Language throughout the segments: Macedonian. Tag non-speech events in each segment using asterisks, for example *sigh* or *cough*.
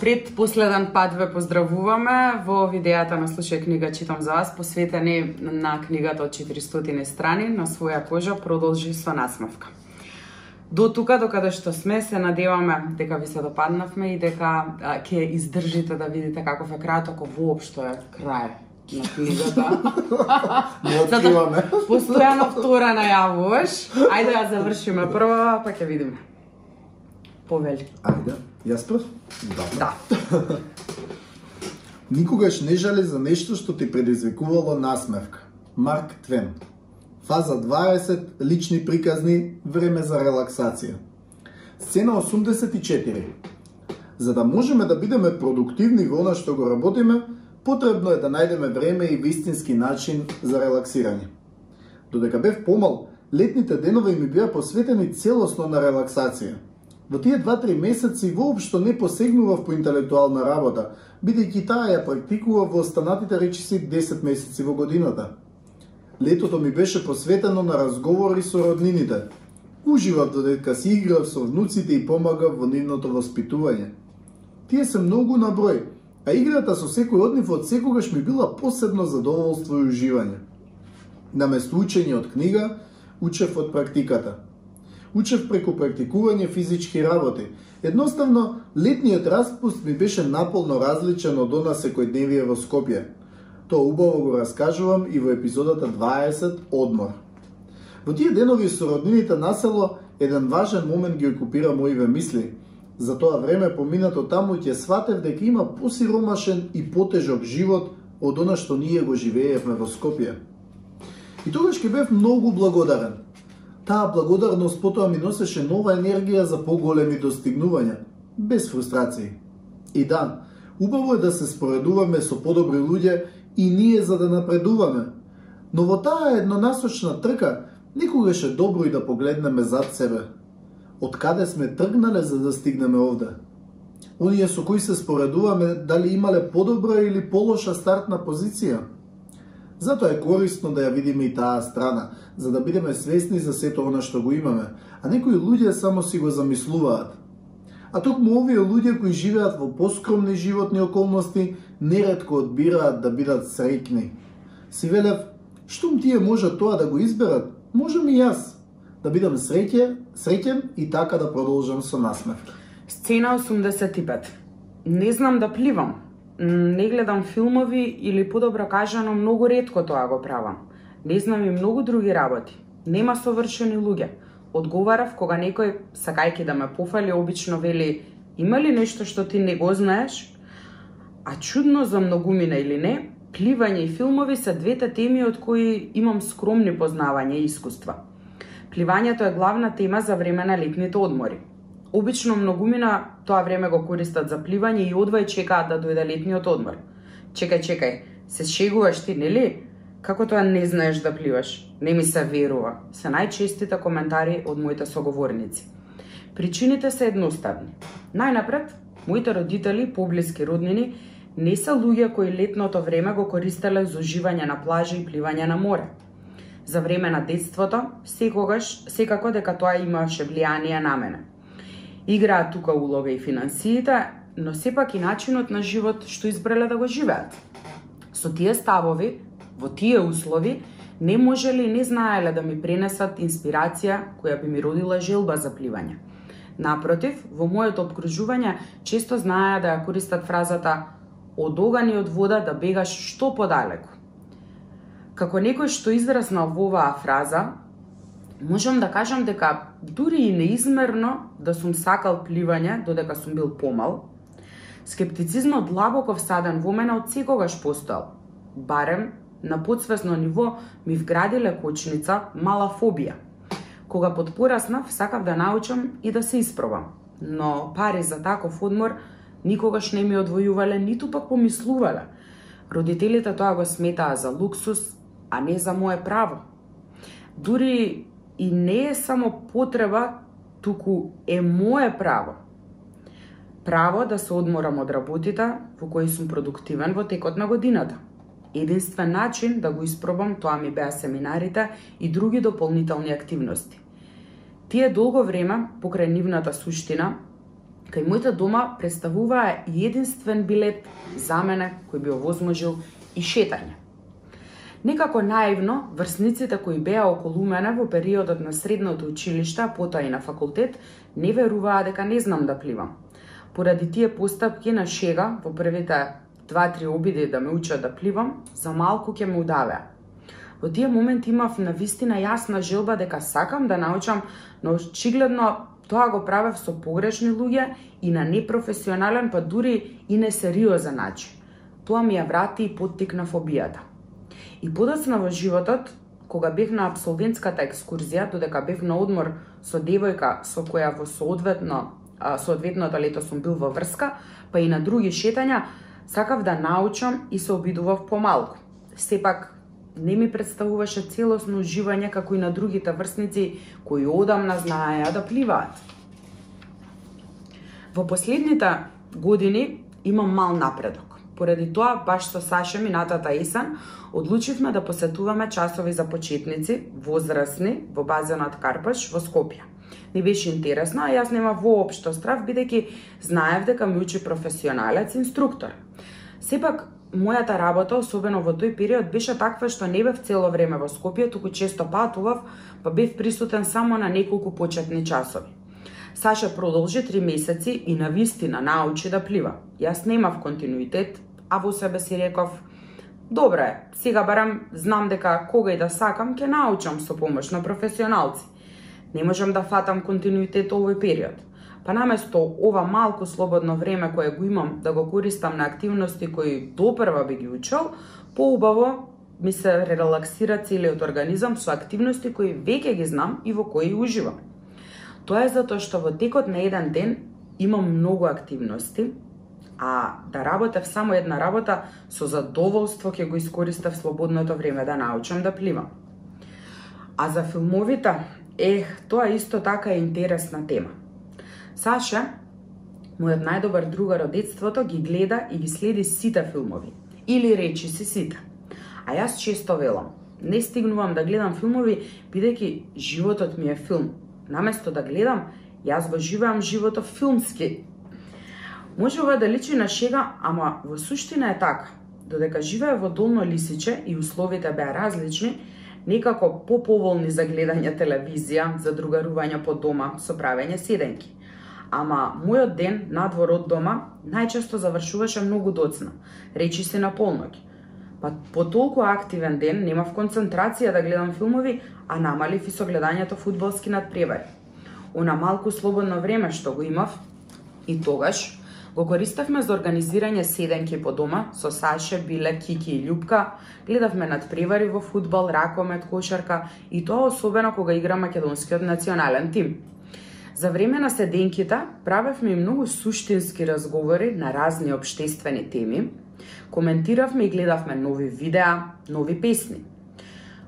Пред последен пат ве поздравуваме во видејата на Слушај книга читам за вас, посветени на книгата од 400 страни на своја кожа продолжи со насмевка. До тука, докаде што сме, се надеваме дека ви се допаднавме и дека ќе издржите да видите каков е крајот, ако воопшто е крај на книгата. *laughs* Не откриваме. Постојано втора најавуваш. Ајде да завршиме прва, па ќе видиме. Повели. Ајде, јас прв? Да. *laughs* Никогаш не жали за нешто што ти предизвикувало насмевка. Марк Твен. Фаза 20, лични приказни, време за релаксација. Сцена 84. За да можеме да бидеме продуктивни во она што го работиме, потребно е да најдеме време и вистински начин за релаксирање. Додека бев помал, летните денови ми беа посветени целосно на релаксација. Во тие 2-3 месеци воопшто не посегнував по интелектуална работа, бидејќи таа ја практикував во останатите речиси 10 месеци во годината. Летото ми беше посветено на разговори со роднините. Уживав додека си играв со внуците и помагав во нивното воспитување. Тие се многу на број, а играта со секој од нив од секогаш ми била посебно задоволство и уживање. Наместо учење од книга, учев од практиката. Учев преку практикување физички работи. Едноставно, летниот распуст ми беше наполно различен од она секојдневие во Скопје. Тоа убаво го раскажувам и во епизодата 20 Одмор. Во тие денови со роднините на село, еден важен момент ги окупира моиве мисли. За тоа време поминато таму ќе сватев дека има посиромашен и потежок живот од она што ние го живеевме во Скопје. И тогаш ќе бев многу благодарен. Таа благодарност потоа ми носеше нова енергија за поголеми достигнувања, без фрустрации. И да, убаво е да се споредуваме со подобри луѓе и ние за да напредуваме. Но во таа еднонасочна трка, никогаш е добро и да погледнеме зад себе. Од каде сме тргнале за да стигнеме овде? Оние со кои се споредуваме дали имале подобра или полоша стартна позиција? Затоа е корисно да ја видиме и таа страна, за да бидеме свесни за сето она што го имаме, а некои луѓе само си го замислуваат. А токму овие луѓе кои живеат во поскромни животни околности, нередко одбираат да бидат среќни. Си велев, штом тие можат тоа да го изберат, можам и јас да бидам среќен, среќен и така да продолжам со насмевка. Сцена 85. Не знам да пливам. Не гледам филмови или подобро кажано многу ретко тоа го правам. Не знам и многу други работи. Нема совршени луѓе. Одговарав кога некој, сакајки да ме пофали, обично вели Има ли нешто што ти не го знаеш? А чудно за многумина или не, пливање и филмови се двете теми од кои имам скромни познавања и искуства. Пливањето е главна тема за време на летните одмори. Обично многумина тоа време го користат за пливање и одвај чекаат да дојде летниот одмор. Чекај, чекај, се шегуваш ти, нели? Како тоа не знаеш да пливаш? Не ми се верува. Се најчестите коментари од моите соговорници. Причините се едноставни. Најнапред, моите родители, поблиски роднини, не се луѓе кои летното време го користеле за уживање на плажа и пливање на море. За време на детството, секогаш, секако дека тоа имаше влијание на мене. Играат тука улога и финансиите, но сепак и начинот на живот што избрале да го живеат. Со тие ставови, во тие услови, не можеле и не знаеле да ми пренесат инспирација која би ми родила желба за пливање. Напротив, во моето обкружување често знаеа да ја користат фразата од оган и од вода да бегаш што подалеку. Како некој што израснал во оваа фраза, можам да кажам дека дури и неизмерно да сум сакал пливање додека сум бил помал, скептицизмот длабоко всаден во мене од секогаш постоел. Барем на подсвесно ниво ми вградиле кочница мала фобија. Кога подпораснав, сакав да научам и да се испробам. Но пари за таков одмор никогаш не ми одвојувале, ниту пак помислувале. Родителите тоа го сметаа за луксус, а не за мое право. Дури и не е само потреба, туку е мое право. Право да се одморам од работите во кои сум продуктивен во текот на годината. Единствен начин да го испробам тоа ми беа семинарите и други дополнителни активности. Тие долго време, покрај нивната суштина, кај моите дома представуваа единствен билет за мене кој би овозможил и шетање. Некако наивно, врсниците кои беа околу мене во периодот на средното училиште, а потоа и на факултет, не веруваа дека не знам да пливам. Поради тие постапки на шега во првите два-три обиди да ме учат да пливам, за малку ќе ме удавеа. Во тие моменти имав на вистина јасна желба дека сакам да научам, но очигледно тоа го правев со погрешни луѓе и на непрофесионален, па дури и несериозен начин. Тоа ми ја врати и поттикна фобијата. И подоцна во животот, кога бев на абсолвентската екскурзија, додека бев на одмор со девојка со која во соодветно соодветното лето сум бил во врска, па и на други шетања, сакав да научам и се обидував помалку. Сепак, не ми представуваше целосно уживање како и на другите врсници кои одамна знаеа да пливаат. Во последните години имам мал напредок. Поради тоа, баш со Саша минатата есен, одлучивме да посетуваме часови за почетници, возрастни, во базенот Карпаш во Скопје. Не беше интересно, а јас нема воопшто страв, бидејќи знаев дека ми учи професионалец инструктор. Сепак, мојата работа, особено во тој период, беше таква што не бев цело време во Скопје, туку често патував, па бев присутен само на неколку почетни часови. Саша продолжи три месеци и на вистина научи да плива. Јас немав континуитет, а во себе си реков, добре, сега барам знам дека кога и да сакам, ќе научам со помош на професионалци. Не можам да фатам континуитет овој период. Па наместо ова малку слободно време кое го имам да го користам на активности кои допрва би ги учел, поубаво ми се релаксира целиот организам со активности кои веќе ги знам и во кои уживам. Тоа е затоа што во текот на еден ден имам многу активности, а да работев само една работа, со задоволство ќе го искористав слободното време да научам да пливам. А за филмовите, ех, тоа исто така е интересна тема. Саша, мојот најдобар другар од детството, ги гледа и ги следи сите филмови. Или речи си сите. А јас често велам, не стигнувам да гледам филмови, бидејќи животот ми е филм. Наместо да гледам, јас го живеам животот филмски, Може ова да личи на шега, ама во суштина е така. Додека живее во Долно Лисиче и условите беа различни, некако поповолни за гледање телевизија, за другарување по дома, со правење седенки. Ама мојот ден надвор од дома најчесто завршуваше многу доцна, речи се на полноќ. Па по толку активен ден немав концентрација да гледам филмови, а намалив и со гледањето фудбалски надпревари. Она малку слободно време што го имав, и тогаш Го користавме за организирање седенки по дома со Саше, Биле, Кики и Љупка, гледавме надпревари во фудбал, ракомет, кошарка и тоа особено кога игра македонскиот национален тим. За време на седенките правевме и многу суштински разговори на разни обштествени теми, коментиравме и гледавме нови видеа, нови песни.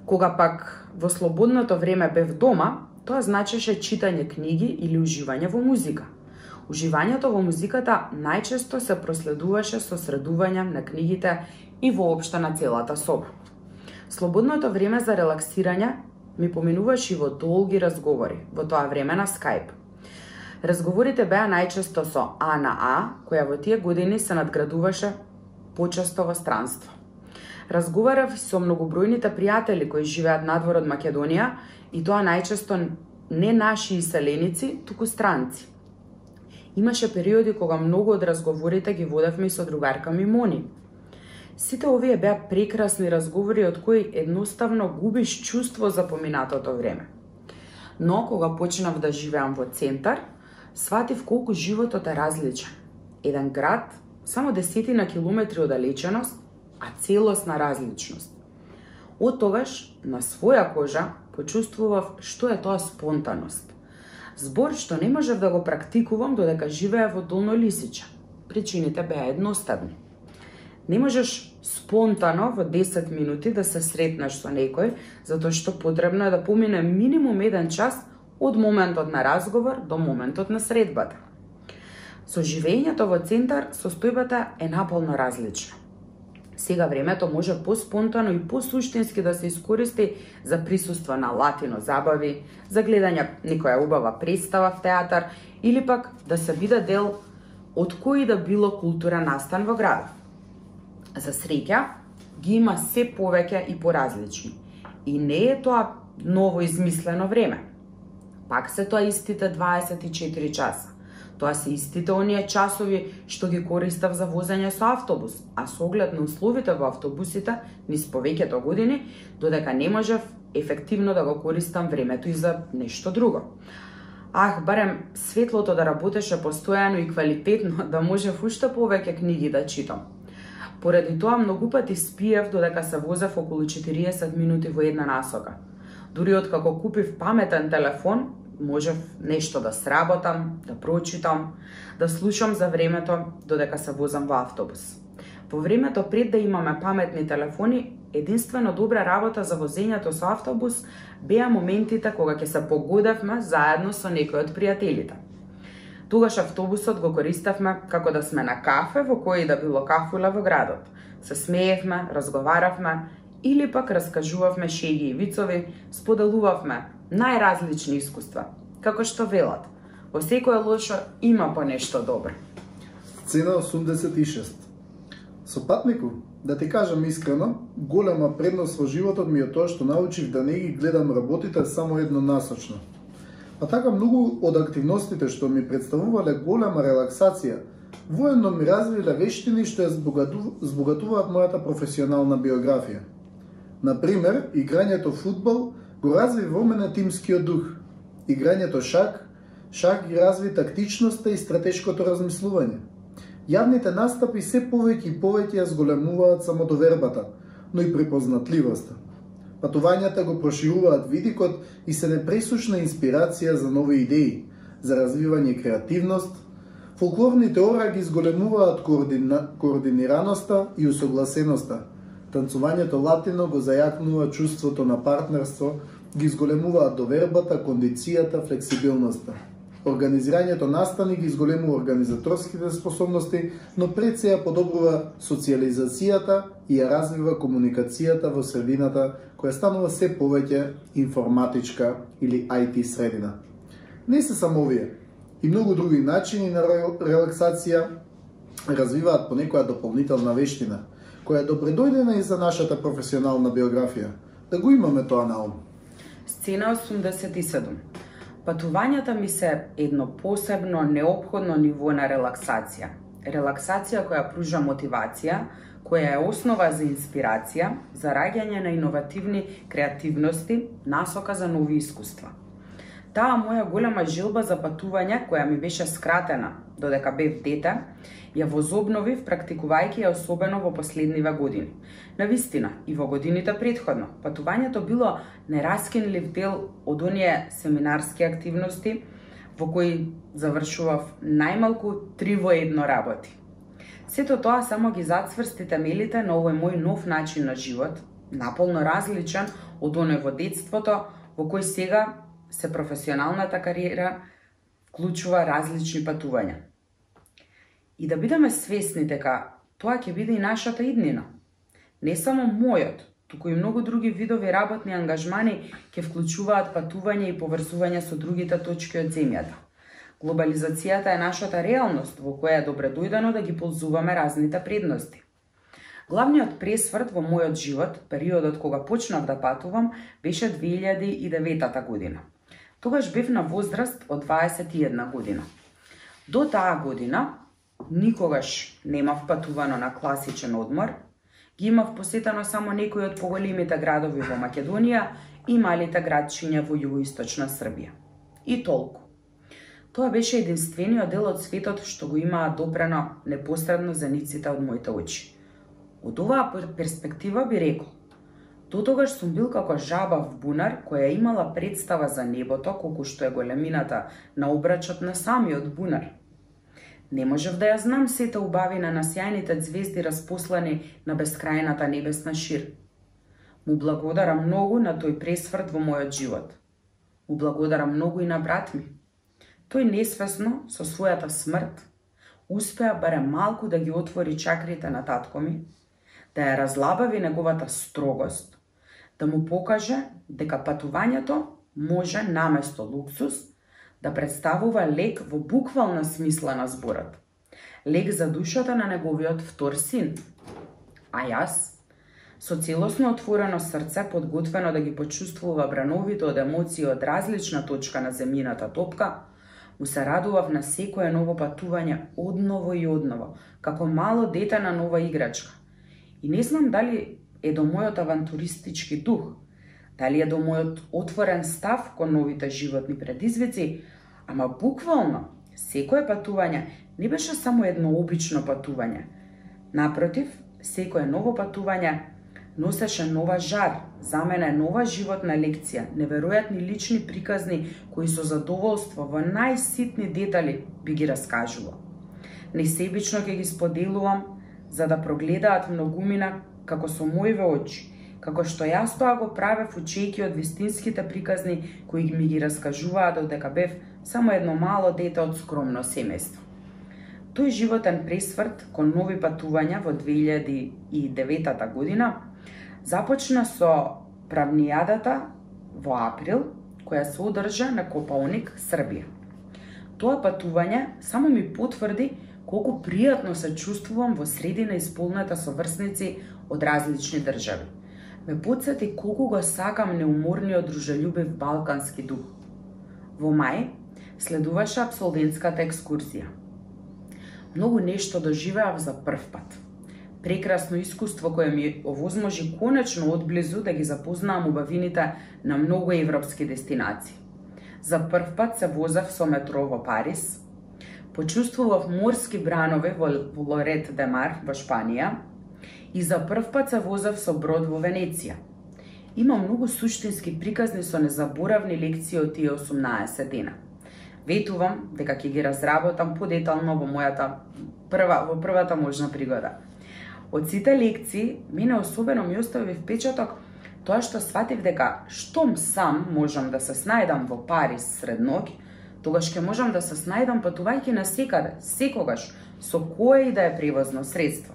Кога пак во слободното време бев дома, тоа значеше читање книги или уживање во музика – Уживањето во музиката најчесто се проследуваше со средување на книгите и воопшто на целата соба. Слободното време за релаксирање ми поминуваше и во долги разговори, во тоа време на Skype. Разговорите беа најчесто со А на А, која во тие години се надградуваше почесто во странство. Разговарав со многобројните пријатели кои живеат надвор од Македонија и тоа најчесто не наши иселеници, туку странци. Имаше периоди кога многу од разговорите ги водевме и со другарка ми Мони. Сите овие беа прекрасни разговори од кои едноставно губиш чувство за поминатото време. Но кога почнав да живеам во центар, сватив колку животот е различен. Еден град, само десетина километри оддалеченост, а целосна различност. Од тогаш, на своја кожа, почувствував што е тоа спонтаност збор што не можев да го практикувам додека живеа во Долно Лисиче. Причините беа едноставни. Не можеш спонтано во 10 минути да се сретнеш со некој, затоа што потребно е да помине минимум еден час од моментот на разговор до моментот на средбата. Со живењето во центар, состојбата е наполно различна. Сега времето може поспонтано и посуштински да се искористи за присуство на латино забави, за гледање некоја убава представа в театар или пак да се биде дел од кој да било култура настан во градот. За среќа, ги има се повеќе и поразлични. И не е тоа ново измислено време. Пак се тоа истите 24 часа. Тоа се истите оние часови што ги користав за возење со автобус, а со оглед на условите во автобусите низ повеќето години, додека не можев ефективно да го користам времето и за нешто друго. Ах, барем светлото да работеше постојано и квалитетно, *laughs* да можев уште повеќе книги да читам. Поради тоа многу пати спиев додека се возев околу 40 минути во една насока. Дури откако купив паметен телефон, можев нешто да сработам, да прочитам, да слушам за времето додека се возам во автобус. Во времето пред да имаме паметни телефони, единствено добра работа за возењето со автобус беа моментите кога ќе се погодевме заедно со некој од пријателите. Тогаш автобусот го користавме како да сме на кафе во кој да било кафула во градот. Се смеевме, разговаравме или пак раскажувавме шеги и вицови, споделувавме најразлични искуства. Како што велат, во секое лошо има по нешто добро. Сцена 86. Со патнику, да ти кажам искрено, голема предност во животот ми е тоа што научив да не ги гледам работите само еднонасочно. А така многу од активностите што ми представувале голема релаксација, военно ми развиле вештини што ја збогатуваат мојата професионална биографија. Например, играњето футбол го разви во мене тимскиот дух. Играњето шак, шак ги разви тактичноста и стратешкото размислување. Јавните настапи се повеќе и повеќе ја зголемуваат самодовербата, но и препознатливоста. Патувањата го прошируваат видикот и се непресушна инспирација за нови идеи, за развивање креативност. Фолклорните ора ги зголемуваат координа... координираноста и усогласеноста, Танцувањето латино го зајакнува чувството на партнерство, ги изголемува довербата, кондицијата, флексибилноста. Организирањето настани ги изголемува организаторските способности, но пред се ја подобрува социализацијата и ја развива комуникацијата во средината, која станува се повеќе информатичка или IT средина. Не се само овие, и многу други начини на релаксација развиваат по некоја дополнителна вештина – која е добредојдена и за нашата професионална биографија. Да го имаме тоа на ум. Сцена 87. Патувањата ми се едно посебно необходно ниво на релаксација. Релаксација која пружа мотивација, која е основа за инспирација, за раѓање на иновативни креативности, насока за нови искуства. Таа моја голема жилба за патување, која ми беше скратена додека бев дете, ја возобновив практикувајќи ја особено во последниве години. На вистина, и во годините предходно, патувањето било нераскинлив дел од оние семинарски активности во кои завршував најмалку три во едно работи. Сето тоа само ги зацврсти темелите на овој мој нов начин на живот, наполно различен од оној во детството, во кој сега се професионалната кариера вклучува различни патувања и да бидеме свесни дека тоа ќе биде и нашата иднина. Не само мојот, туку и многу други видови работни ангажмани ќе вклучуваат патување и поврзување со другите точки од земјата. Глобализацијата е нашата реалност во која е добре дојдено да ги ползуваме разните предности. Главниот пресврт во мојот живот, периодот кога почнав да патувам, беше 2009 година. Тогаш бев на возраст од 21 година. До таа година Никогаш немав патувано на класичен одмор, ги имав посетено само некои од поголемите градови во Македонија и малите градчиња во југоисточна Србија. И толку. Тоа беше единствениот дел од светот што го имаа допрено непосредно за ниците од моите очи. Од оваа перспектива би рекол, Дотогаш сум бил како жаба в бунар која имала представа за небото колку што е големината на обрачот на самиот бунар – Не можев да ја знам сите убавина на сјајните звезди распослани на бескрајната небесна шир. Му благодарам многу на тој пресврт во мојот живот. Му благодарам многу и на брат ми. Тој несвесно, со својата смрт, успеа барем малку да ги отвори чакрите на татко ми, да ја разлабави неговата строгост, да му покаже дека патувањето може наместо луксус да представува лек во буквална смисла на зборот. Лек за душата на неговиот втор син. А јас, со целосно отворено срце, подготвено да ги почувствува брановите од емоции од различна точка на земјината топка, му се радував на секое ново патување одново и одново, како мало дете на нова играчка. И не знам дали е до мојот авантуристички дух, дали е до мојот отворен став кон новите животни предизвици, ама буквално, секое патување не беше само едно обично патување. Напротив, секое ново патување носеше нова жар, за мене нова животна лекција, неверојатни лични приказни кои со задоволство во најситни детали би ги раскажувал. Несебично ќе ги споделувам за да прогледаат многумина како со мојве очи, како што јас тоа го правев учејќи од вистинските приказни кои ми ги раскажуваат дека бев само едно мало дете од скромно семејство. Тој животен пресврт кон нови патувања во 2009 година започна со правнијадата во април, која се одржа на копаоник Србија. Тоа патување само ми потврди колку пријатно се чувствувам во средина исполнета со врсници од различни држави. Ме подсети колку го сакам неуморниот дружелюбив балкански дух. Во мај следуваше абсолвентската екскурзија. Многу нешто доживеав за прв пат – прекрасно искуство кое ми овозможи конечно одблизу да ги запознаам убавините на многу европски дестинации. За прв пат се возав со метро во Париз, почувствував морски бранови во, Лорет де Мар во Шпанија и за прв пат се возав со брод во Венеција. Има многу суштински приказни со незаборавни лекции од тие 18 дена. Ветувам дека ќе ги разработам подетално во мојата прва во првата можна пригода. Од сите лекции, мене особено ми остави впечаток тоа што сватив дека штом сам можам да се снајдам во Париз сред ноќ, тогаш ќе можам да се снајдам патувајќи на секаде, секогаш, со кое и да е превозно средство.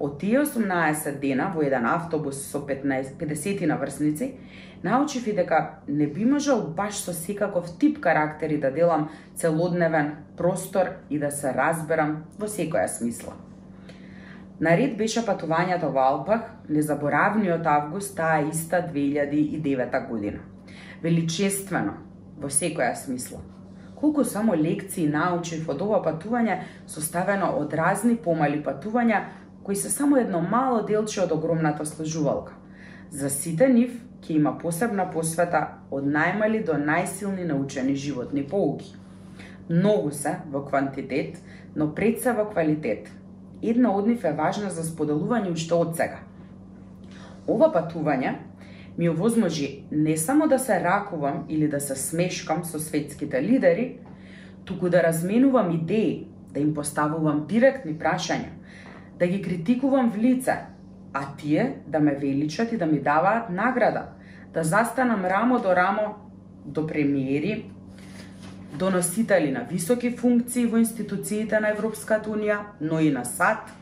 Од тие 18 дена во еден автобус со 15, 50 на врсници, научив и дека не би можел баш со секаков тип карактери да делам целодневен простор и да се разберам во секоја смисла. Наред беше патувањето во Алпах, незаборавниот август таа иста 2009 година. Величествено, во секоја смисла. Колку само лекции научив од ова патување составено од разни помали патувања кои се само едно мало делче од огромната сложувалка. За сите нив ќе има посебна посвета од најмали до најсилни научени животни поуки. Многу се во квантитет, но пред се во квалитет – една од нив е важна за споделување уште од сега. Ова патување ми овозможи не само да се ракувам или да се смешкам со светските лидери, туку да разменувам идеи, да им поставувам директни прашања, да ги критикувам в лице, а тие да ме величат и да ми даваат награда, да застанам рамо до рамо до премиери, до носители на високи функции во институциите на Европската Унија, но и на САД,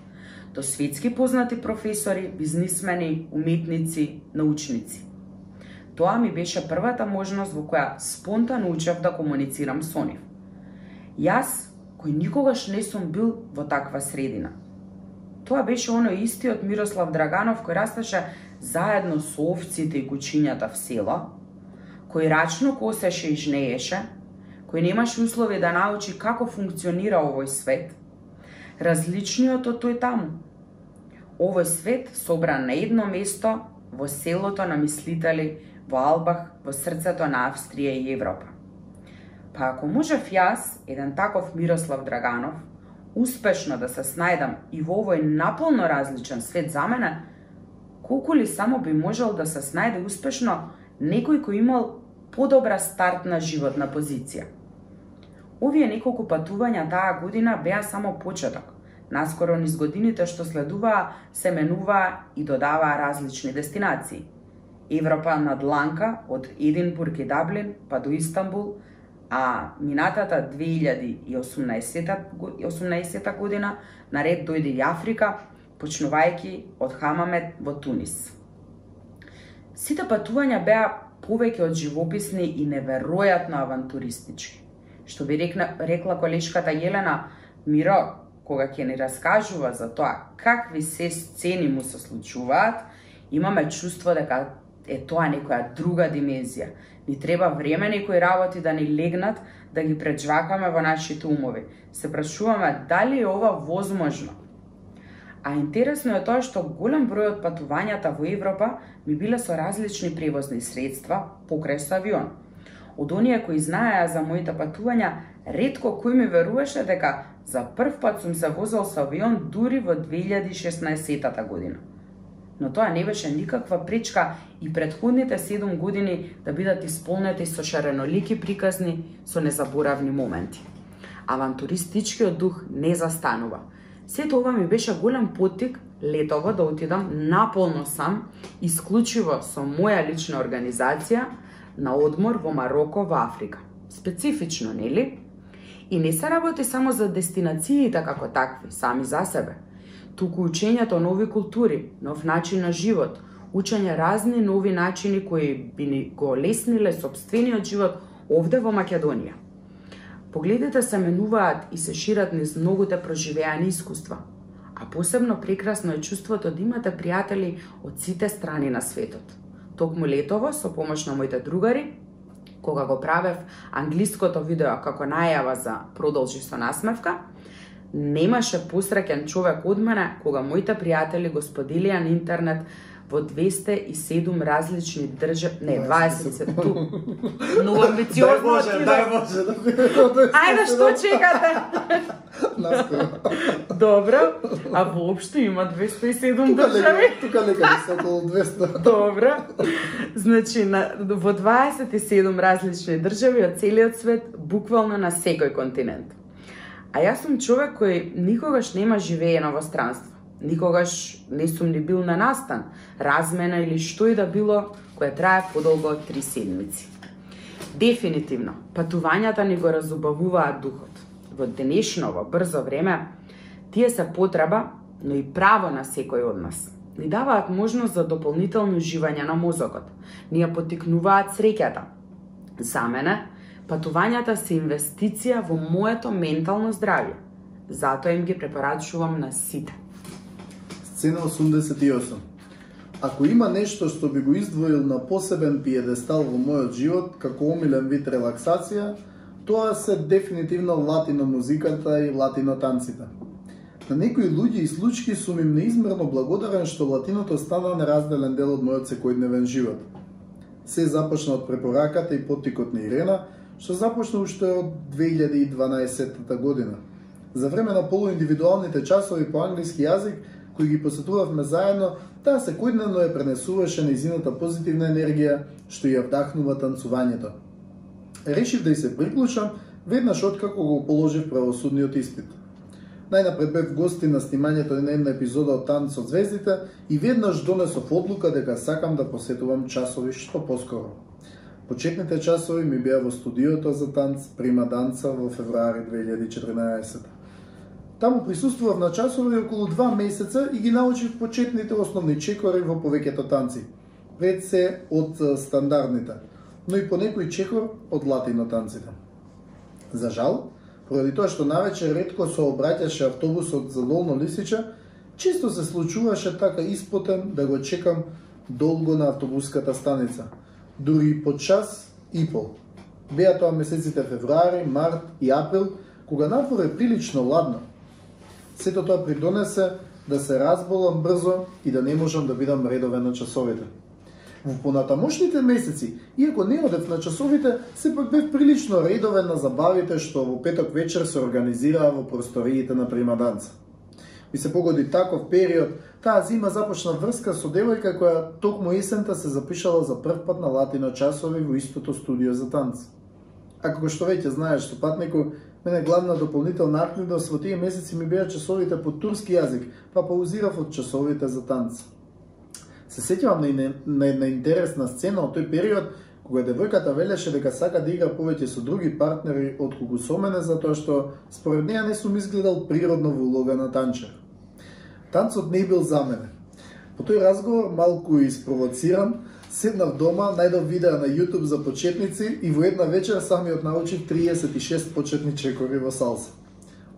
до светски познати професори, бизнисмени, уметници, научници. Тоа ми беше првата можност во која спонтано учев да комуницирам со нив. Јас, кој никогаш не сум бил во таква средина. Тоа беше оно истиот Мирослав Драганов кој растеше заедно со овците и кучињата в село, кој рачно косеше и жнееше, кој немаше услови да научи како функционира овој свет, различниот од тој таму. Овој свет собран на едно место во селото на мислители во Албах, во срцето на Австрија и Европа. Па ако можев јас, еден таков Мирослав Драганов, успешно да се снајдам и во овој наполно различен свет за мене, колку ли само би можел да се снајде успешно некој кој имал подобра стартна животна позиција. Овие неколку патувања таа година беа само почеток. Наскоро низ годините што следуваа се менуваа и додаваа различни дестинации. Европа над Ланка од Единбург и Даблин па до Истанбул, а минатата 2018 година наред дојде и Африка, почнувајќи од Хамамет во Тунис. Сите патувања беа повеќе од живописни и неверојатно авантуристички. Што би рекна, рекла колешката Јелена, Миро, кога ќе ни раскажува за тоа какви се сцени му се случуваат, имаме чувство дека е тоа некоја друга димензија. Ни треба време некои работи да ни легнат, да ги преджвакаме во нашите умови. Се прашуваме дали е ова возможно. А интересно е тоа што голем број од патувањата во Европа ми биле со различни превозни средства покрај со авион. Од оние кои знаеа за моите патувања, ретко кој ми веруваше дека за прв пат сум се возел со авион дури во 2016 година но тоа не беше никаква пречка и предходните 7 години да бидат исполнети со шаренолики приказни со незаборавни моменти. Авантуристичкиот дух не застанува. Сето ова ми беше голем потик летово да отидам наполно сам, исклучиво со моја лична организација, на одмор во Мароко во Африка. Специфично, нели? И не се работи само за дестинациите како такви, сами за себе – туку учењето нови култури, нов начин на живот, учење разни нови начини кои би ни го лесниле собствениот живот овде во Македонија. Погледите се менуваат и се шират низ многуте проживеани искуства, а посебно прекрасно е чувството да имате пријатели од сите страни на светот. Токму летово, со помош на моите другари, кога го правев англиското видео како најава за Продолжи со насмевка, немаше посреќен човек од мене кога моите пријатели го споделија на интернет во 207 различни држави, не, 20 ту. Но амбициозно. Дај Боже, дај Боже. Ајде, што чекате? Добро, а воопшто има 207 држави. Тука нека се околу 200. Добро. Значи, на, во 27 различни држави од целиот свет, буквално на секој континент. А јас сум човек кој никогаш нема живеено во странство. Никогаш не сум ни бил на настан, размена или што и да било која трае подолго од три седмици. Дефинитивно, патувањата ни го разубавуваат духот. Во денешно, во брзо време, тие се потреба, но и право на секој од нас. Ни даваат можност за дополнително уживање на мозокот. Ни ја потикнуваат среќата. За мене, Патувањата се инвестиција во моето ментално здравје. Затоа им ги препорачувам на сите. Сцена 88. Ако има нешто што би го издвоил на посебен пиедестал во мојот живот како омилен вид релаксација, тоа се дефинитивно латино музиката и латино танците. На некои луѓе и случаи сум им неизмерно благодарен што латиното стана неразделен дел од мојот секојдневен живот. Се започна од препораката и потикот на Ирена, што започна уште од 2012 година. За време на полуиндивидуалните часови по англиски јазик, кои ги посетувавме заедно, таа секојдневно ја пренесуваше нејзината позитивна енергија што ја вдахнува танцувањето. Решив да и се приклучам веднаш откако го положив правосудниот испит. Најнапред бев гости на снимањето на една епизода од Танц од звездите и веднаш донесов одлука дека сакам да посетувам часови што поскоро. Почетните часови ми беа во студиото за танц Прима Данца во февруари 2014. Таму присуствував на часови околу два месеца и ги научив почетните основни чекори во повеќето танци. Пред се од стандардните, но и по некој чекор од латино танците. За жал, поради тоа што навечер ретко се обраќаше автобусот за Долно Лисича, често се случуваше така испотен да го чекам долго на автобуската станица – дури по час и пол. Беа тоа месеците февруари, март и април, кога напор е прилично ладно. Сето тоа придонесе да се разболам брзо и да не можам да бидам редовен на часовите. Во понатамошните месеци, иако не одев на часовите, сепак бев прилично редовен на забавите што во петок вечер се организираа во просториите на Примаданца ми се погоди таков период, таа зима започна врска со девојка која токму есента се запишала за прв пат на латино часови во истото студио за танц. А како што веќе знаеш со патнику, мене главна дополнителна активност во тие месеци ми беа часовите по турски јазик, па паузирав од часовите за танц. Се сеќавам на, на на интересна сцена од тој период, кога девојката велеше дека сака да игра повеќе со други партнери од со мене затоа што според неа не сум изгледал природно во улога на танчер. Танцот не бил за мене. По тој разговор, малку испровоциран, седнав дома, најдов видеа на YouTube за почетници и во една вечер самиот научив 36 почетни чекори во салса.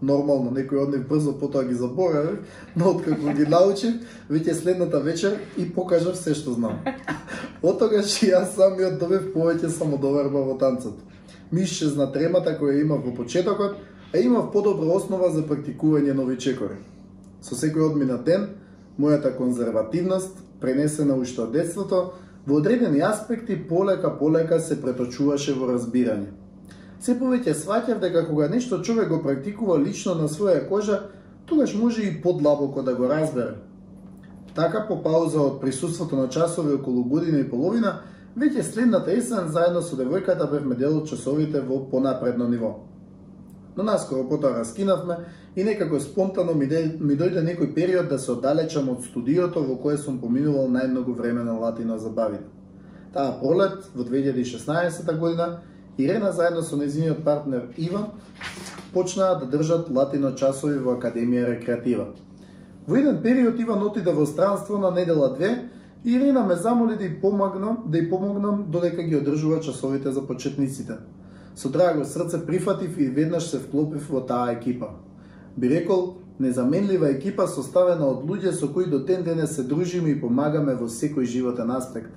Нормално, некој од нив брзо потоа ги заборавив, но откако ги научив, веќе следната вечер и покажав се што знам. Од тогаш и јас самиот добив повеќе самодоверба во танцот. Ми исчезна тремата која имав во почетокот, а имав подобра основа за практикување нови чекори. Со секој одминат ден, мојата конзервативност, пренесена уште од детството, во одредени аспекти полека полека се преточуваше во разбирање. Се повеќе сваќав дека кога нешто човек го практикува лично на своја кожа, тогаш може и подлабоко да го разбере. Така по пауза од присуството на часови околу година и половина, веќе следната есен заедно со девојката бевме дел од часовите во понапредно ниво. Но наскоро потоа раскинавме и некако спонтано ми, де, ми дојде некој период да се оддалечам од студиото во кое сум поминувал најмногу време на латино забавите. Таа пролет во 2016 година Ирена заедно со незиниот партнер Иван почнаа да држат латино часови во Академија Рекреатива. Во еден период Иван отида во странство на недела две и Ирена ме замоли да и помогнам, да и помогнам додека ги одржува часовите за почетниците. Со драго срце прифатив и веднаш се вклопив во таа екипа. Би рекол, незаменлива екипа составена од луѓе со кои до ден денес се дружиме и помагаме во секој животен аспект.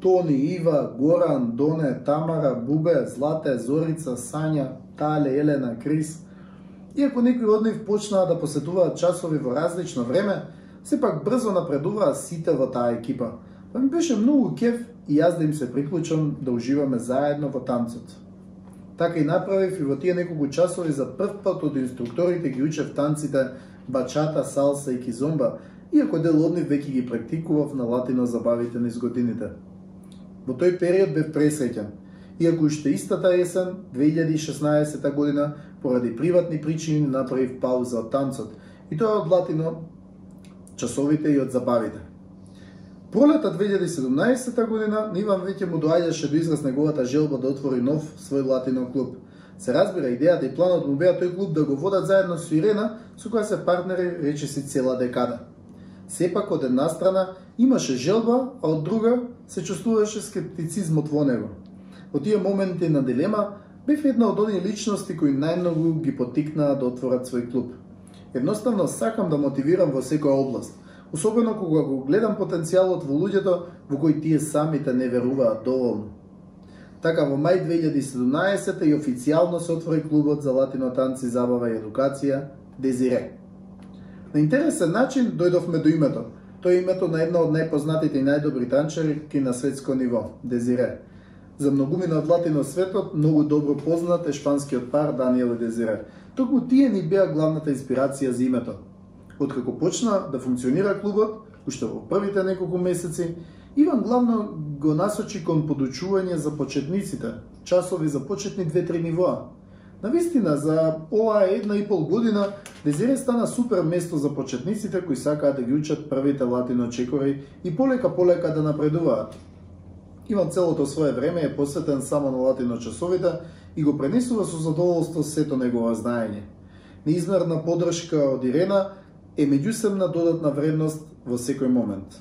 Тони, Ива, Горан, Доне, Тамара, Бубе, Злате, Зорица, Сања, Тале, Елена, Крис. Иако некои од нив почнаа да посетуваат часови во различно време, сепак брзо напредуваа сите во таа екипа. Па ми беше многу кеф и јас да им се приклучам да уживаме заедно во танцот. Така и направив и во тие неколку часови за прв пат од инструкторите ги учев танците бачата, салса и кизомба, иако дел од нив веќе ги практикував на латино забавите низ годините. Во тој период бев пресеќан, иако уште истата есен, 2016 година, поради приватни причини направив пауза од танцот, и тоа од латино часовите и од забавите. Пролета 2017 година на Иван веќе му доаѓаше до израз неговата желба да отвори нов свој латино клуб. Се разбира идејата и планот му беа тој клуб да го водат заедно со Ирена, со која се партнери речиси цела декада. Сепак од една страна имаше желба, а од друга се чувствуваше скептицизмот во него. Во тие моменти на дилема бев една од оние личности кои најмногу ги потикнаа да отворат свој клуб. Едноставно сакам да мотивирам во секоја област, особено кога го гледам потенцијалот во луѓето во кои тие самите не веруваат доволно. Така во мај 2017 и официјално се отвори клубот за латино танци, забава и едукација Дезире. На интересен начин дојдовме до името. Тоа е името на една од најпознатите и најдобри танчерки на светско ниво, Дезире. За многумина од латино светот, многу добро познат е шпанскиот пар Даниел и Дезире. Токму тие ни беа главната инспирација за името. Откако почна да функционира клубот, уште во првите неколку месеци, Иван главно го насочи кон подучување за почетниците, часови за почетни две-три нивоа. Навистина, за оваа една и пол година, Дезире стана супер место за почетниците кои сакаат да ги учат првите латино чекори и полека-полека да напредуваат. Иван целото свое време е посветен само на латино часовите и го пренесува со задоволство сето негово знаење. Неизмерна подршка од Ирена е меѓусебна додатна вредност во секој момент.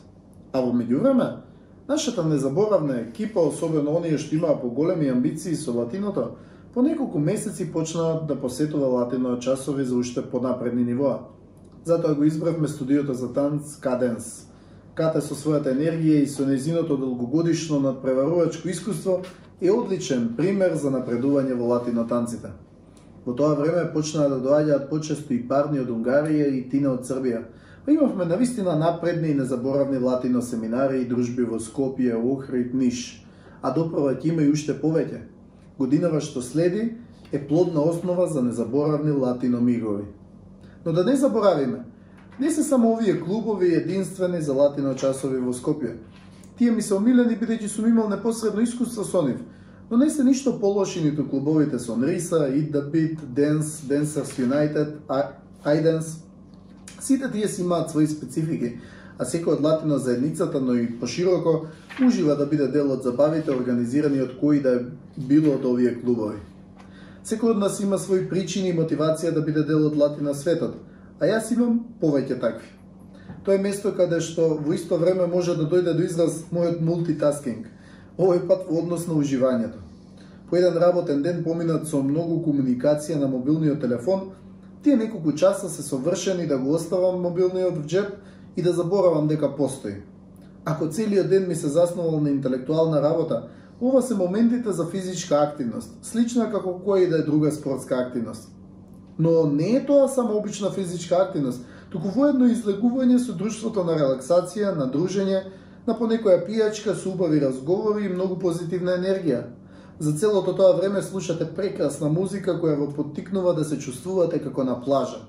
А во меѓувреме, нашата незаборавна екипа, особено оние што имаа поголеми амбиции со латиното, по неколку месеци почнаа да посетува латино часови за уште понапредни нивоа. Затоа го избравме студиото за танц Каденс. Кате со својата енергија и со незиното долгогодишно надпреварувачко искуство е одличен пример за напредување во латино танците. Во тоа време почнаа да доаѓаат почесто и парни од Унгарија и Тина од Србија. Па имавме навистина напредни и незаборавни латино семинари и дружби во Скопје, Охрид, Ниш, а доправаќ има и уште повеќе. Годинава што следи е плодна основа за незаборавни латино мигови. Но да не заборавиме, не се само овие клубови единствени за латино часови во Скопје. Тие ми се омилени бидејќи сум имал непосредно искуство со нив, но не се ништо полоши ниту клубовите со Нриса, Eat the Beat, Dance, Dancers United, iDance. Сите тие си имаат своји специфики, а секој од латино заедницата, но и пошироко, ужива да биде дел од забавите организирани од кои да е било од овие клубови. Секој од нас има своји причини и мотивација да биде дел од латино светот, а јас имам повеќе такви. Тоа е место каде што во исто време може да дојде до израз мојот мултитаскинг, овој пат во однос на уживањето. По еден работен ден поминат со многу комуникација на мобилниот телефон, тие неколку часа се совршени да го оставам мобилниот в джеб и да заборавам дека постои. Ако целиот ден ми се заснувал на интелектуална работа, ова се моментите за физичка активност, слична како која и да е друга спортска активност. Но не е тоа само обична физичка активност, туку воедно излегување со друштвото на релаксација, на дружење, на понекоја пијачка со убави разговори и многу позитивна енергија. За целото тоа време слушате прекрасна музика која ве поттикнува да се чувствувате како на плажа.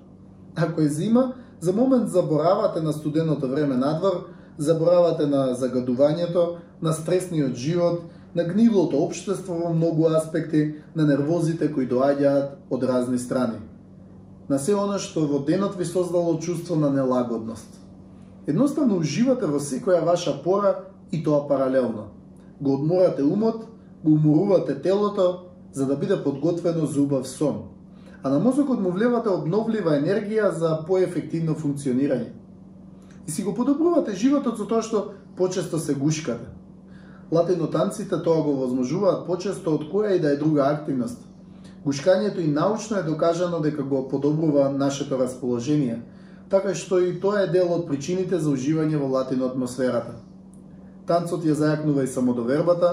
Ако е зима, за момент заборавате на студеното време надвор, заборавате на загадувањето, на стресниот живот, на гнилото општество во многу аспекти, на нервозите кои доаѓаат од разни страни. На се она што во денот ви создало чувство на нелагодност. Едноставно уживате во секоја ваша пора и тоа паралелно. Го одморате умот, го уморувате телото, за да биде подготвено за убав сон. А на мозокот му влевате обновлива енергија за поефективно функционирање и си го подобрувате животот со тоа што почесто се гушкате. Латинотанците тоа го возможуваат почесто од која и да е друга активност. Гушкањето и научно е докажано дека го подобрува нашето расположение, така што и тоа е дел од причините за уживање во латино атмосферата. Танцот ја зајакнува и самодовербата,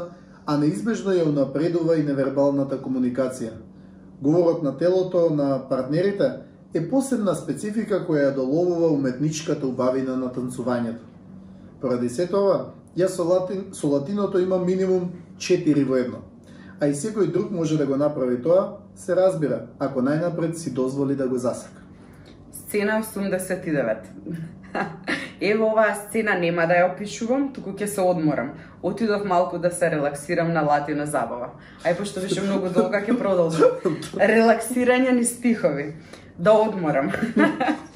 а неизбежно ја унапредува и невербалната комуникација. Говорот на телото на партнерите е посебна специфика која ја доловува уметничката убавина на танцувањето. Поради се тоа, јас со, латин, со латиното имам минимум 4 во едно. А и секој друг може да го направи тоа, се разбира, ако најнапред си дозволи да го засака. Сцена 89. *laughs* Ево оваа сцена нема да ја опишувам, туку ќе се одморам. Отидов малку да се релаксирам на латина забава. Ај пошто беше многу долга ќе продолжам. *laughs* Релаксирање ни стихови да одморам.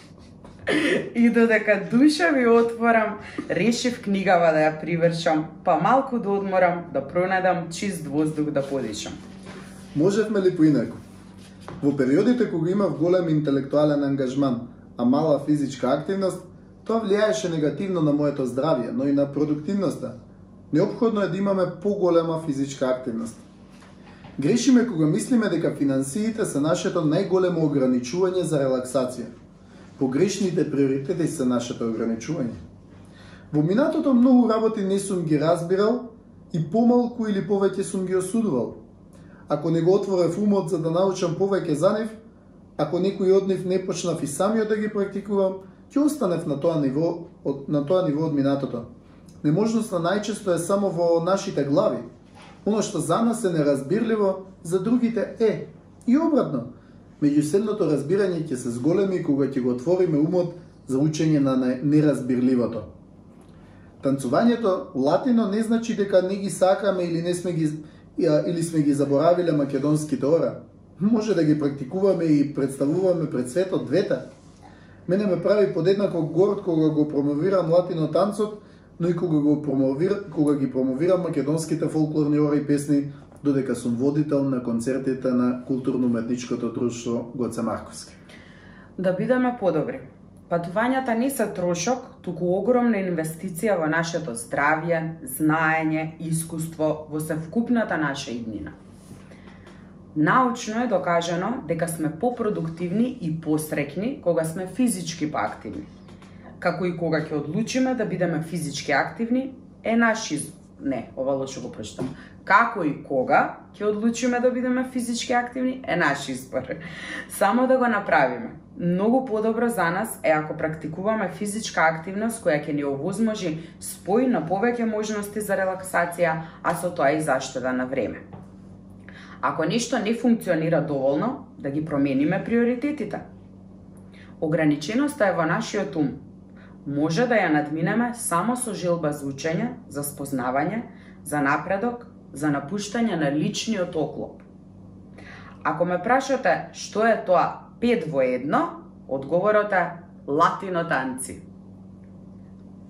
*laughs* и додека душа ви отворам, решив книгава да ја привршам, па малку да одморам, да пронадам чист воздух да подишам. Можевме ли поинаку? Во периодите кога имав голем интелектуален ангажман, а мала физичка активност, тоа влијаеше негативно на моето здравје, но и на продуктивноста. Необходно е да имаме поголема физичка активност. Грешиме кога мислиме дека финансиите се нашето најголемо ограничување за релаксација. Погрешните приоритети се нашето ограничување. Во минатото многу работи не сум ги разбирал и помалку или повеќе сум ги осудувал. Ако не го отворев умот за да научам повеќе за нив, ако некој од нив не почнав и самиот да ги практикувам, ќе останев на тоа ниво од, на тоа ниво од минатото. Неможноста најчесто е само во нашите глави, Оно што за нас е неразбирливо, за другите е. И обратно, меѓуселното разбирање ќе се зголеми кога ќе го отвориме умот за учење на неразбирливото. Танцувањето латино не значи дека не ги сакаме или не сме ги или сме ги заборавиле македонските ора. Може да ги практикуваме и представуваме пред светот двете. Мене ме прави подеднако горд кога го промовирам латино танцот, но и кога го промовир, кога ги промовирам македонските фолклорни ора и песни, додека сум водител на концертите на културно-уметничкото друштво Гоце Марковски. Да бидеме подобри. Патувањата не се трошок, туку огромна инвестиција во нашето здравје, знаење, искуство, во севкупната наша иднина. Научно е докажано дека сме попродуктивни и посрекни кога сме физички поактивни како и кога ќе одлучиме да бидеме физички активни, е наш избор. Не, ова лошо го прочитам. Како и кога ќе одлучиме да бидеме физички активни, е наш избор. Само да го направиме. Многу подобро за нас е ако практикуваме физичка активност која ќе ни овозможи спој на повеќе можности за релаксација, а со тоа и заштеда на време. Ако нешто не функционира доволно, да ги промениме приоритетите. Ограниченоста е во нашиот ум, може да ја надминеме само со желба за учење, за спознавање, за напредок, за напуштање на личниот оклоп. Ако ме прашате што е тоа пет во едно, одговорот е латино танци.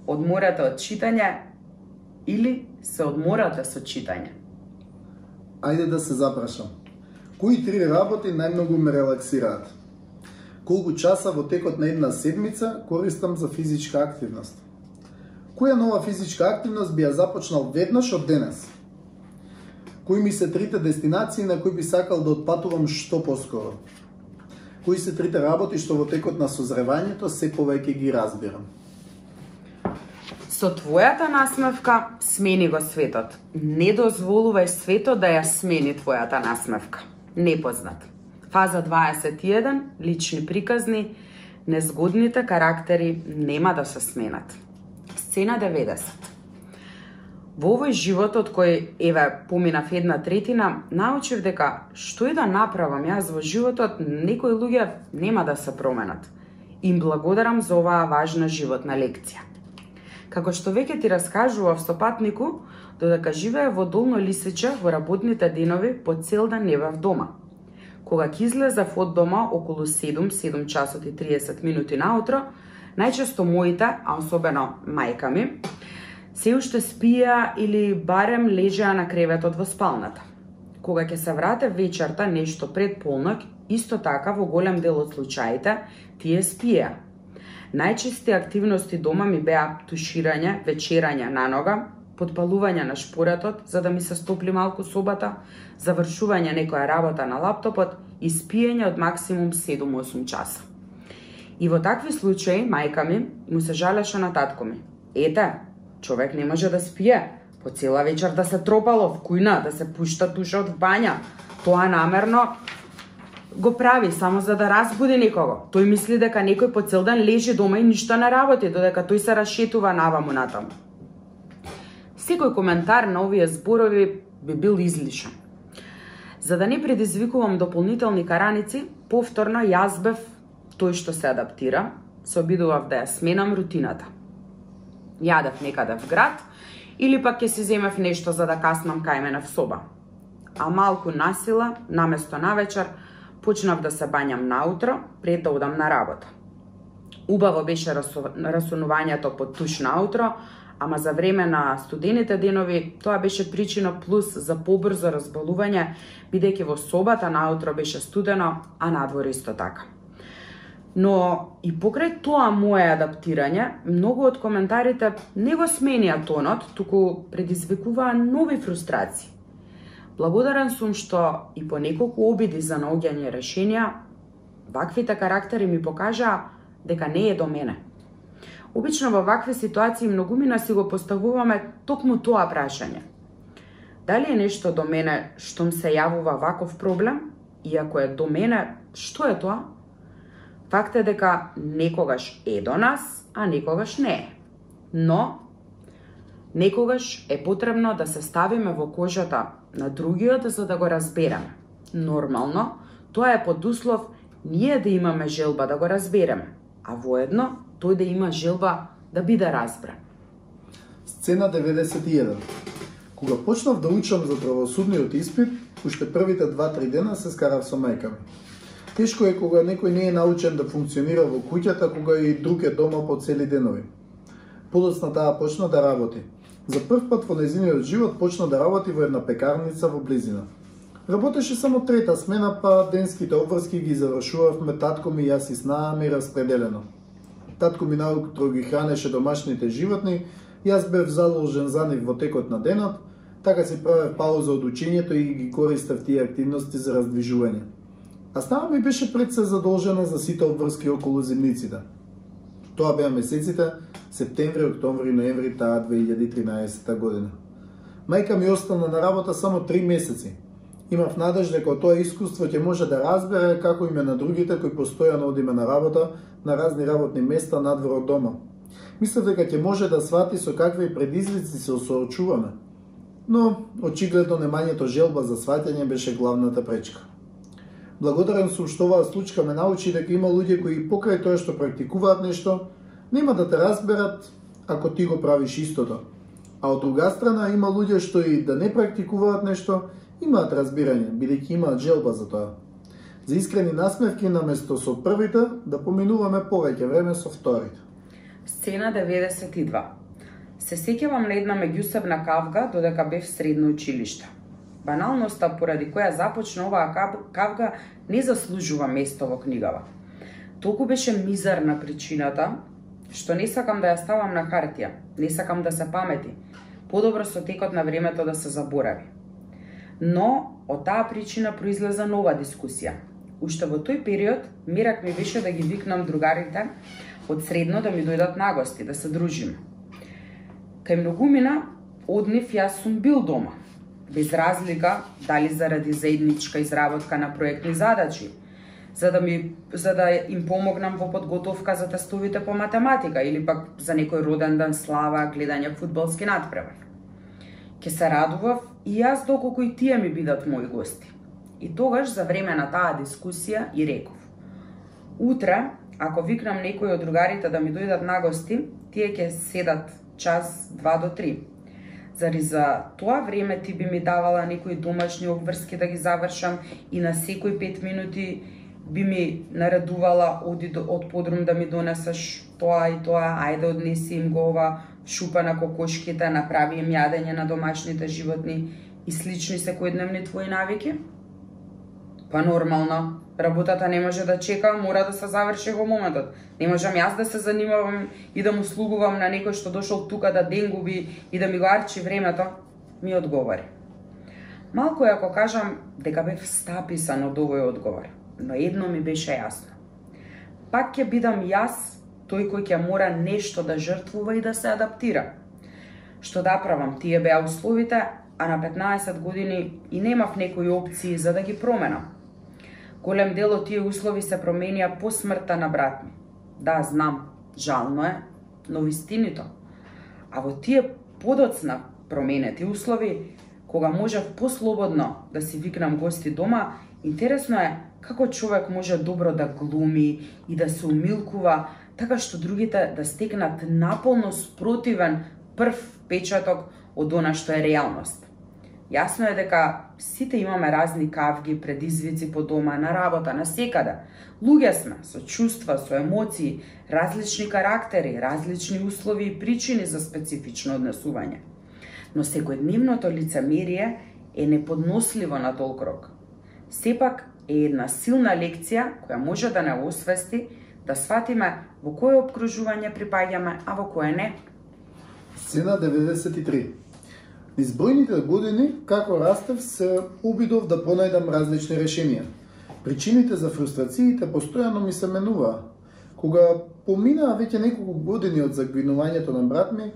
Одморате од читање или се одморате со читање? Ајде да се запрашам. Кои три работи најмногу ме релаксираат? Колку часа во текот на една седмица користам за физичка активност? Која нова физичка активност би ја започнал веднаш од денес? Кои ми се трите дестинации на кои би сакал да отпатувам што поскоро? Кои се трите работи што во текот на созревањето се повеќе ги разбирам? Со твојата насмевка смени го светот. Не дозволувај светот да ја смени твојата насмевка. Непознат. Фаза 21, лични приказни, незгодните карактери нема да се сменат. Сцена 90. Во овој животот кој еве поминав една третина, научив дека што и да направам јас во животот, некои луѓе нема да се променат. Им благодарам за оваа важна животна лекција. Како што веќе ти раскажував со патнику, додека живее во Долно Лисиче во работните денови по цел ден не бев дома – Кога ќе излезав од дома околу 7, 7 часот и 30 минути наутро, најчесто моите, а особено мајка ми, се уште спија или барем лежеа на креветот во спалната. Кога ќе се врате вечерта нешто пред полнок, исто така во голем дел од случаите тие спија. Најчести активности дома ми беа туширање, вечерање на нога, подпалување на шпоретот за да ми се стопли малку собата, завршување некоја работа на лаптопот и спиење од максимум 7-8 часа. И во такви случаи, мајка ми му се жалеше на татко ми. Ете, човек не може да спие, по цела вечер да се тропало в кујна, да се пушта тушот в бања. Тоа намерно го прави само за да разбуди некого. Тој мисли дека некој по цел ден лежи дома и ништо не работи, додека тој се расшетува наваму натаму. Секој коментар на овие зборови би бил излишен. За да не предизвикувам дополнителни караници, повторно јас бев тој што се адаптира, се обидував да ја сменам рутината. Јадев некаде в град, или пак ќе си земев нешто за да каснам кај мене в соба. А малку насила, наместо на вечер, почнав да се бањам наутро, пред да одам на работа. Убаво беше расунувањето под туш наутро, ама за време на студените денови тоа беше причина плюс за побрзо разболување, бидејќи во собата наутро беше студено, а надвор исто така. Но и покрај тоа моје адаптирање, многу од коментарите не го сменија тонот, туку предизвикуваа нови фрустрации. Благодарен сум што и по неколку обиди за наоѓање решенија, ваквите карактери ми покажаа дека не е до мене – Обично во вакви ситуации многумина си го поставуваме токму тоа прашање. Дали е нешто до мене што се јавува ваков проблем? И ако е до мене, што е тоа? Факт е дека некогаш е до нас, а некогаш не е. Но, некогаш е потребно да се ставиме во кожата на другиот за да го разбереме. Нормално, тоа е под услов ние да имаме желба да го разбереме, а воедно тој да има желба да биде разбран. Сцена 91. Кога почнав да учам за правосудниот испит, уште првите 2-3 дена се скарав со мајка ми. Тешко е кога некој не е научен да функционира во куќата, кога и друг е дома по цели денови. Подоцна таа почна да работи. За прв пат во незиниот живот почна да работи во една пекарница во близина. Работеше само трета смена, па денските обврски ги завршувавме татко ми и јас и знаеме распределено. Татко ми наутро ги хранеше домашните животни, јас бев задолжен за нив во текот на денот, така се правев пауза од учењето и ги користев тие активности за раздвижување. А става ми беше пред се задолжена за сите обврски околу земниците. Тоа беа месеците септември, октомври, ноември таа 2013 година. Мајка ми остана на работа само 3 месеци, Имав надеж дека тоа искуство ќе може да разбере како име на другите кои постојано одиме на работа на разни работни места надвор од дома. Мислев дека ќе може да свати со какви предизвици се соочуваме. Но, очигледно немањето желба за сватење беше главната пречка. Благодарен сум што оваа случка ме научи дека има луѓе кои покрај тоа што практикуваат нешто, нема да те разберат ако ти го правиш истото. А од друга страна има луѓе што и да не практикуваат нешто, имаат разбирање, бидејќи имаат желба за тоа. За искрени насмевки наместо со првите, да поминуваме повеќе време со вторите. Сцена 92. Се сеќавам на една меѓусебна кавга додека бев средно училиште. Баналноста поради која започна оваа кавга не заслужува место во книгава. Толку беше мизерна причината, што не сакам да ја ставам на хартија, не сакам да се памети. Подобро со текот на времето да се заборави. Но од таа причина произлеза нова дискусија. Уште во тој период, мирак ми беше да ги викнам другарите од средно да ми дојдат на гости, да се дружиме. Кај многумина, од нив јас сум бил дома, без разлика дали заради заедничка изработка на проектни задачи, за да ми за да им помогнам во подготовка за тестовите по математика или пак за некој роден ден слава, гледање фудбалски надпревар. Ке се радував и јас доколку и тие ми бидат мои гости. И тогаш за време на таа дискусија и реков: Утре, ако викнам некој од другарите да ми дојдат на гости, тие ќе седат час 2 до 3 Зари за тоа време ти би ми давала некои домашни обврски да ги завршам и на секој пет минути би ми наредувала оди до, од подрум да ми донесеш тоа и тоа, ајде однеси им го ова, шупа на кокошките, направи им јадење на домашните животни и слични секојдневни твои навики? Па нормално, работата не може да чека, мора да се заврши во моментот. Не можам јас да се занимавам и да му слугувам на некој што дошол тука да денгуби и да ми го арчи времето, ми одговори. Малку е ако кажам дека бев стаписан од овој одговор, но едно ми беше јасно. Пак ќе бидам јас тој кој ќе мора нешто да жртвува и да се адаптира. Што да правам, тие беа условите, а на 15 години и немав некои опции за да ги променам. Голем дел од тие услови се променија по смртта на брат ми. Да, знам, жално е, но вистинито. А во тие подоцна променети услови, кога можев послободно да си викнам гости дома, интересно е како човек може добро да глуми и да се умилкува, така што другите да стекнат наполно спротивен прв печаток од она што е реалност. Јасно е дека сите имаме разни кавги, предизвици по дома, на работа, на секаде. Луѓе сме, со чувства, со емоции, различни карактери, различни услови и причини за специфично однесување. Но секојдневното лицемерие е неподносливо на толк рок. Сепак е една силна лекција која може да не освести да сватиме во кое обкружување припаѓаме, а во кое не. Сцена 93 Низ бројните години, како растев, се обидов да пронајдам различни решенија. Причините за фрустрациите постојано ми се менуваа. Кога поминаа веќе неколку години од загинувањето на брат ми,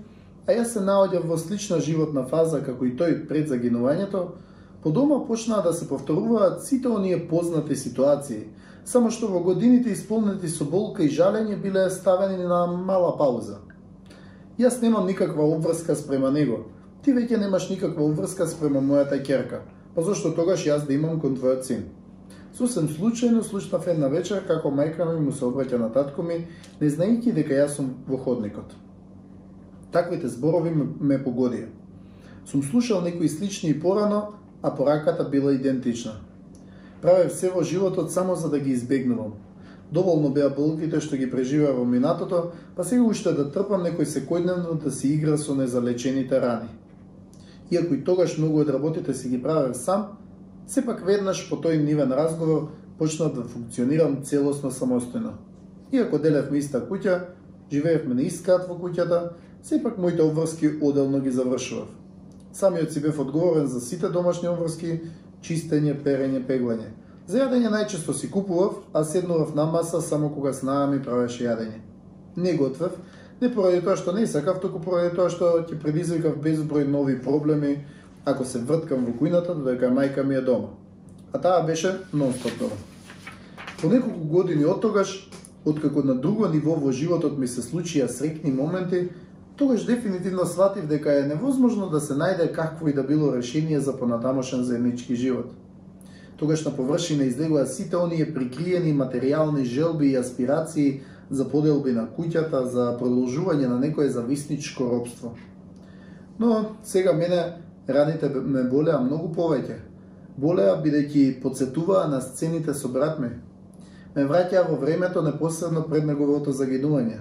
а јас се наоѓав во слична животна фаза како и тој пред загинувањето, по дома почнаа да се повторуваат сите оние познати ситуации, само што во годините исполнети со болка и жалење биле ставени на мала пауза. Јас немам никаква обврска спрема него, ти веќе немаш никаква врска спрема мојата керка, па зашто тогаш јас да имам кон твојот син? Сусен случајно слушнав една вечер како мајка ми му се обраќа на татко ми, не знаејќи дека јас сум во ходникот. Таквите зборови ме погодија. Сум слушал некои слични и порано, а пораката била идентична. Правев се во животот само за да ги избегнувам. Доволно беа болките што ги преживеа во минатото, па сега уште да трпам некој секојдневно да си игра со незалечените рани иако и тогаш многу од работите си ги правев сам, сепак веднаш по тој нивен разговор почнав да функционирам целосно самостојно. Иако делевме иста куќа, живеевме на искат во куќата, сепак моите обврски оделно ги завршував. Самиот си бев одговорен за сите домашни обврски, чистење, перење, пеглање. За јадење најчесто си купував, а седнував на маса само кога снаа ми правеше јадење. Не готвев, Не поради тоа што не сакав, туку поради тоа што ќе предизвикав безброј нови проблеми ако се врткам во кујната додека мајка ми е дома. А таа беше нонстоп дома. По неколку години од тогаш, откако на друго ниво во животот ми се случија срекни моменти, тогаш дефинитивно сватив дека е невозможно да се најде какво и да било решение за понатамошен заеднички живот. Тогаш на површина излегува сите оние прикриени материјални желби и аспирации за поделби на куќата, за продолжување на некое зависничко робство. Но сега мене раните ме болеа многу повеќе. Болеа бидејќи подсетуваа на сцените со брат ми. Ме враќаа во времето непосредно пред неговото загинување.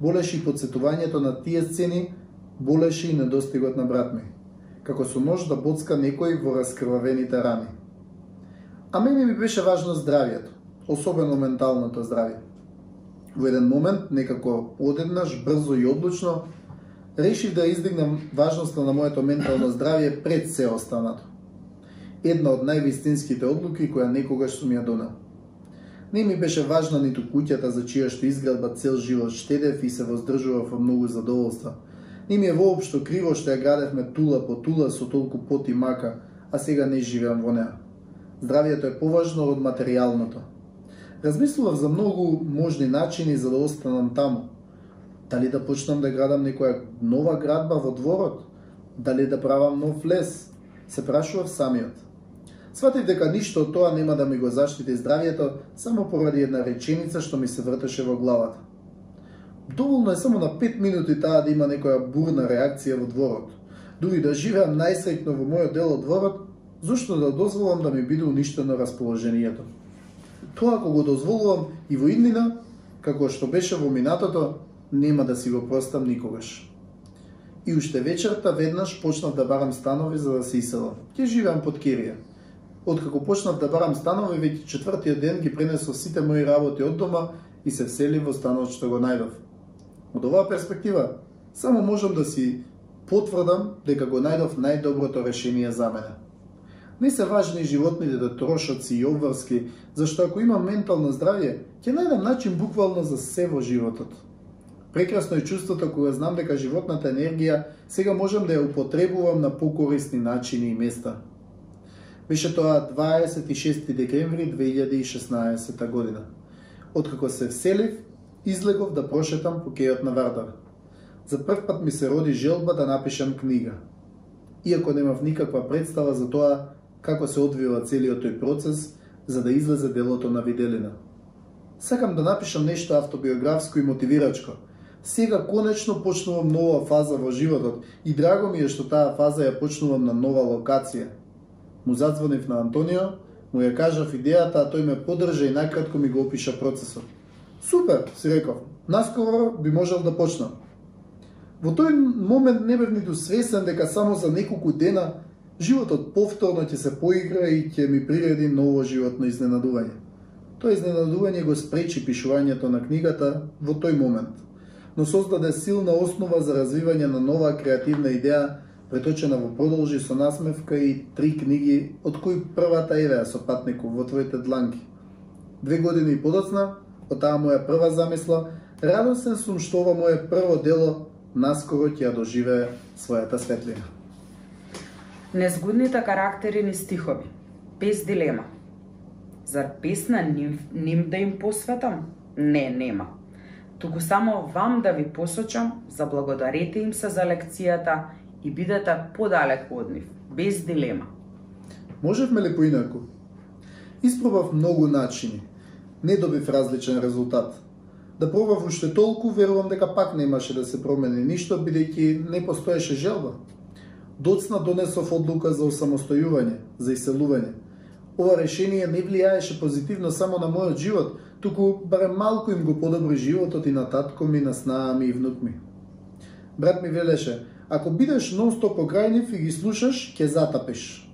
Болеше и подсетувањето на тие сцени, болеше и недостигот на брат ми. Како со нож да боцка некој во раскрвавените рани. А мене ми беше важно здравието, особено менталното здравје. Во еден момент, некако одеднаш, брзо и одлучно, решив да издигнам важноста на моето ментално здравје пред се останато. Една од највистинските одлуки која некогаш сум ја донел. Не ми беше важна ниту куќата за чија што изградба цел живот штедев и се воздржував во многу задоволства. Не ми е воопшто криво што ја градевме тула по тула со толку пот и мака, а сега не живеам во неа. Здравјето е поважно од материјалното. Размислував за многу можни начини за да останам таму. Дали да почнам да градам некоја нова градба во дворот? Дали да правам нов лес? Се прашував самиот. Сватив дека ништо од тоа нема да ми го заштити здравието само поради една реченица што ми се вртеше во главата. Доволно е само на 5 минути таа да има некоја бурна реакција во дворот. Дури да живеам најсрекно во мојот дел од дворот, зошто да дозволам да ми биде уништено расположението? Тоа ако го дозволувам и во иднина, како што беше во минатото, нема да си го простам никогаш. И уште вечерта веднаш почнав да барам станови за да се иселам. Ќе живеам под Кирија. Откако почнав да барам станови, веќе четвртиот ден ги пренесов сите мои работи од дома и се вселив во станот што го најдов. Од оваа перспектива, само можам да си потврдам дека го најдов најдоброто решение за мене. Не се важни животните да трошоци и обврски, зашто ако имам ментално здравје, ќе најдам начин буквално за се во животот. Прекрасно е чувството кога знам дека животната енергија сега можам да ја употребувам на покорисни начини и места. Беше тоа 26 декември 2016 година. Откако се вселив, излегов да прошетам по кејот на Вардар. За прв пат ми се роди желба да напишам книга. Иако немав никаква представа за тоа како се одвива целиот тој процес за да излезе делото на Виделина. Сакам да напишам нешто автобиографско и мотивирачко. Сега конечно почнувам нова фаза во животот и драго ми е што таа фаза ја почнувам на нова локација – му зазвонив на Антонио, му ја кажав идејата, а тој ме подржа и накратко ми го опиша процесот. Супер, си реков, наскоро би можел да почнам. Во тој момент не бев ниту свесен дека само за неколку дена животот повторно ќе се поигра и ќе ми приреди ново животно изненадување. Тоа изненадување го спречи пишувањето на книгата во тој момент, но создаде силна основа за развивање на нова креативна идеја преточена во продолжи со насмевка и три книги, од кои првата еве со патников во твоите дланки. Две години и подоцна, од таа моја прва замисла, радосен сум што ова моје прво дело наскоро ќе ја доживее својата светлина. Незгодните карактери ни стихови, без дилема. Зар песна ним, ним да им посветам? Не, нема. Туку само вам да ви посочам, заблагодарете им се за лекцијата и бидете подалеку од нив, без дилема. Можевме ли поинаку? Испробав многу начини. Не добив различен резултат. Да пробав уште толку, верувам дека пак немаше да се промени ништо, бидејќи не постоеше желба. Доцна донесов одлука за осамостојување, за иселување. Ова решение не влијаеше позитивно само на мојот живот, туку барем малку им го подобри животот и на татко ми, на снаа ми и внук ми. Брат ми велеше, Ако бидеш нон-стоп покрај нив и ги слушаш, ќе затапеш.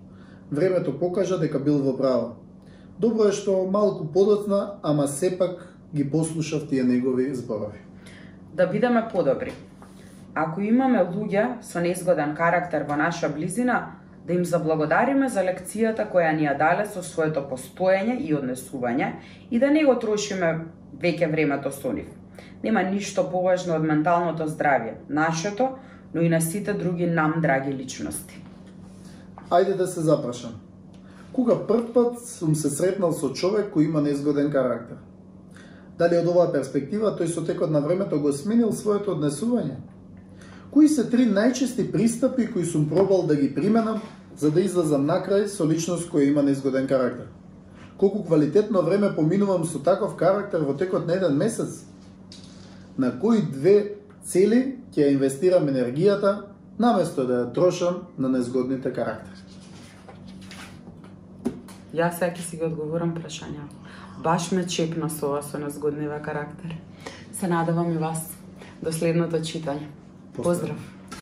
Времето покажа дека бил во право. Добро е што малку подоцна, ама сепак ги послушав тие негови зборови. Да бидеме подобри. Ако имаме луѓе со незгоден карактер во наша близина, да им заблагодариме за лекцијата која ни ја дале со своето постоење и однесување и да не го трошиме веќе времето со нив. Нема ништо поважно од менталното здравје, нашето, но и на сите други нам драги личности. Ајде да се запрашам. Кога прв пат сум се сретнал со човек кој има незгоден карактер? Дали од оваа перспектива тој со текот на времето го сменил своето однесување? Кои се три најчести пристапи кои сум пробал да ги применам за да излезам накрај со личност која има незгоден карактер? Колку квалитетно време поминувам со таков карактер во текот на еден месец? На кои две цели ќе инвестирам енергијата, наместо да ја трошам на незгодните карактери. Јас сега си ги одговорам прашања. Баш ме чепна со ова со незгоднива карактер. Се надевам и вас до следното читање. Поздрав. Поздрав.